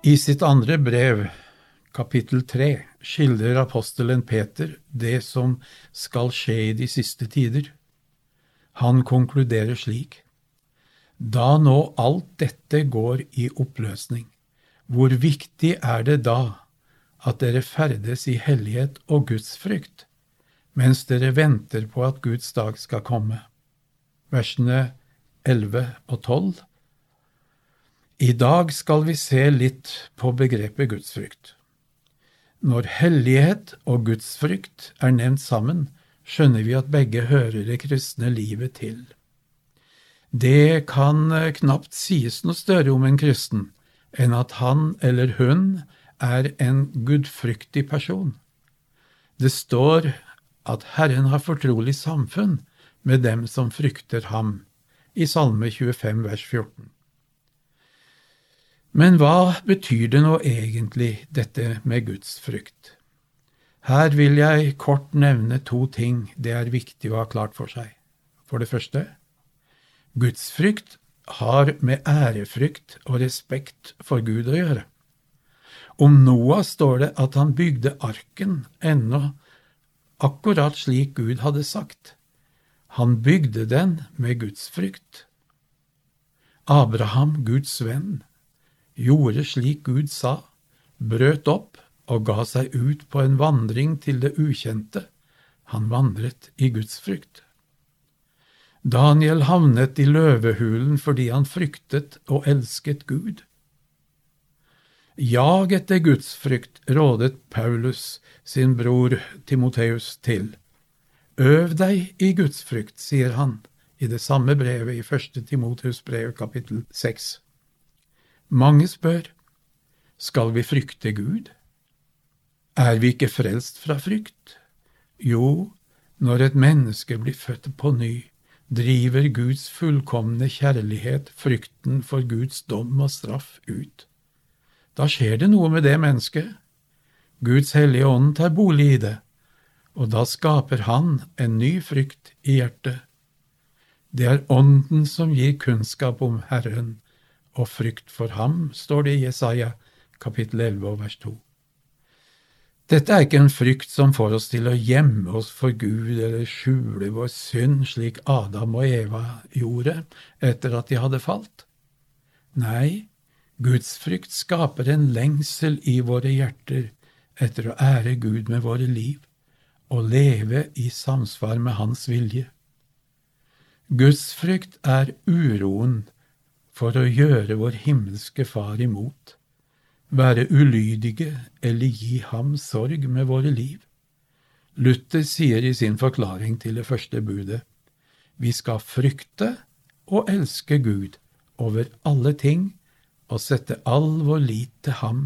I sitt andre brev, kapittel tre, skildrer apostelen Peter det som skal skje i de siste tider. Han konkluderer slik. Da nå alt dette går i oppløsning, hvor viktig er det da at dere ferdes i hellighet og gudsfrykt, mens dere venter på at Guds dag skal komme? Versene 11 og 12 i dag skal vi se litt på begrepet gudsfrykt. Når hellighet og gudsfrykt er nevnt sammen, skjønner vi at begge hører det kristne livet til. Det kan knapt sies noe større om en kristen enn at han eller hun er en gudfryktig person. Det står at Herren har fortrolig samfunn med dem som frykter ham, i Salme 25 vers 14. Men hva betyr det nå egentlig, dette med gudsfrykt? Her vil jeg kort nevne to ting det er viktig å ha klart for seg. For det første, gudsfrykt har med ærefrykt og respekt for Gud å gjøre. Om Noah står det at han bygde arken ennå akkurat slik Gud hadde sagt. Han bygde den med gudsfrykt. Abraham, Guds venn, gjorde slik Gud sa, brøt opp og ga seg ut på en vandring til det ukjente. Han vandret i Guds frykt. Daniel havnet i løvehulen fordi han fryktet og elsket Gud. Jag etter Guds frykt rådet Paulus sin bror Timoteus til. Øv deg i Guds frykt, sier han i det samme brevet i første Timoteus brev kapittel seks. Mange spør, skal vi frykte Gud? Er vi ikke frelst fra frykt? Jo, når et menneske blir født på ny, driver Guds fullkomne kjærlighet frykten for Guds dom og straff ut. Da skjer det noe med det mennesket. Guds hellige ånd tar bolig i det, og da skaper Han en ny frykt i hjertet. Det er Ånden som gir kunnskap om Herren, og frykt for ham, står det i Jesaja kapittel 11 og vers 2. Dette er ikke en frykt som får oss til å gjemme oss for Gud eller skjule vår synd, slik Adam og Eva gjorde etter at de hadde falt. Nei, Guds frykt skaper en lengsel i våre hjerter etter å ære Gud med våre liv og leve i samsvar med Hans vilje. Guds frykt er uroen for å gjøre vår himmelske Far imot, være ulydige eller gi ham sorg med våre liv. Luther sier i sin forklaring til det første budet, vi skal frykte og elske Gud over alle ting og sette all vår lit til ham.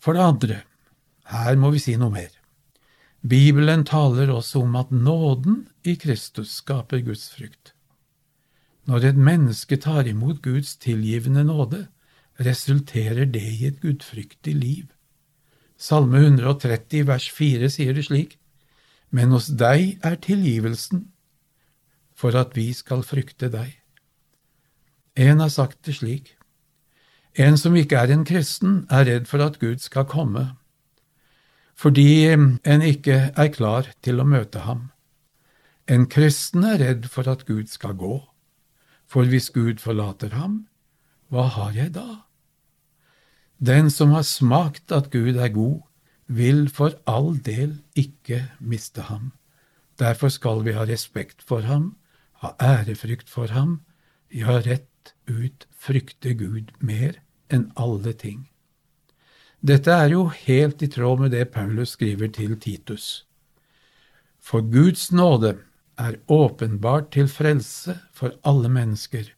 For det andre, her må vi si noe mer. Bibelen taler også om at nåden i Kristus skaper Guds frykt. Når et menneske tar imot Guds tilgivende nåde, resulterer det i et gudfryktig liv. Salme 130 vers 4 sier det slik, Men hos deg er tilgivelsen, for at vi skal frykte deg. En har sagt det slik, En som ikke er en kristen, er redd for at Gud skal komme, fordi en ikke er klar til å møte ham. En kristen er redd for at Gud skal gå. For hvis Gud forlater ham, hva har jeg da? Den som har smakt at Gud er god, vil for all del ikke miste ham. Derfor skal vi ha respekt for ham, ha ærefrykt for ham, ja, rett ut frykte Gud mer enn alle ting. Dette er jo helt i tråd med det Paulus skriver til Titus. For Guds nåde er åpenbart til frelse for alle mennesker.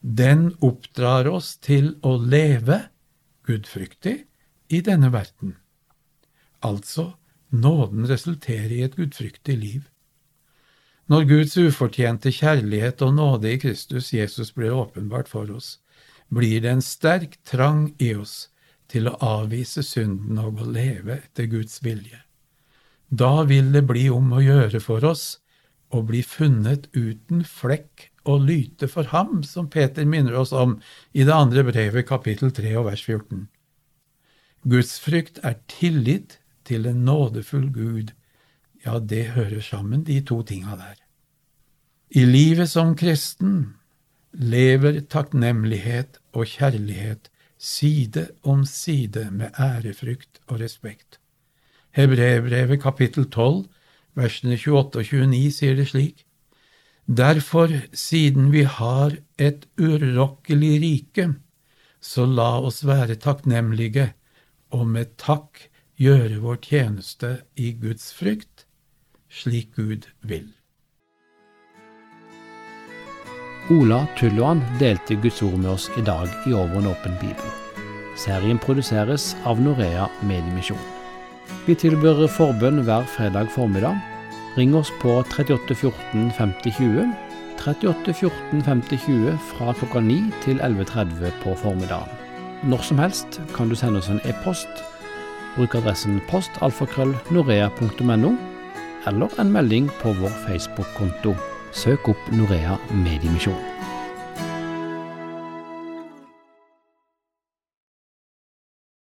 Den oppdrar oss til å leve gudfryktig i denne verden. Altså, nåden resulterer i et gudfryktig liv. Når Guds ufortjente kjærlighet og nåde i Kristus Jesus blir åpenbart for oss, blir det en sterk trang i oss til å avvise synden og å leve etter Guds vilje. Da vil det bli om å gjøre for oss og bli funnet uten flekk og lyte for ham, som Peter minner oss om i det andre brevet, kapittel 3 og vers 14. Gudsfrykt er tillit til en nådefull Gud. Ja, det hører sammen, de to tinga der. I livet som kristen lever takknemlighet og kjærlighet side om side med ærefrykt og respekt. Hebreerbrevet kapittel 12, versene 28 og 29 sier det slik. Derfor, siden vi har et urokkelig rike, så la oss være takknemlige og med takk gjøre vår tjeneste i Guds frykt, slik Gud vil. Ola Tulloan delte Guds ord med oss i dag i Over en åpen bibel. Serien produseres av Norea Mediemisjon. Vi tilbyr forbønn hver fredag formiddag. Ring oss på 38 14 50 20. 38 14 50 20 fra klokka 9 til 11.30 på formiddagen. Når som helst kan du sende oss en e-post. Bruk adressen postalfakrøllnorea.no, eller en melding på vår Facebook-konto. Søk opp Norea Mediemisjon.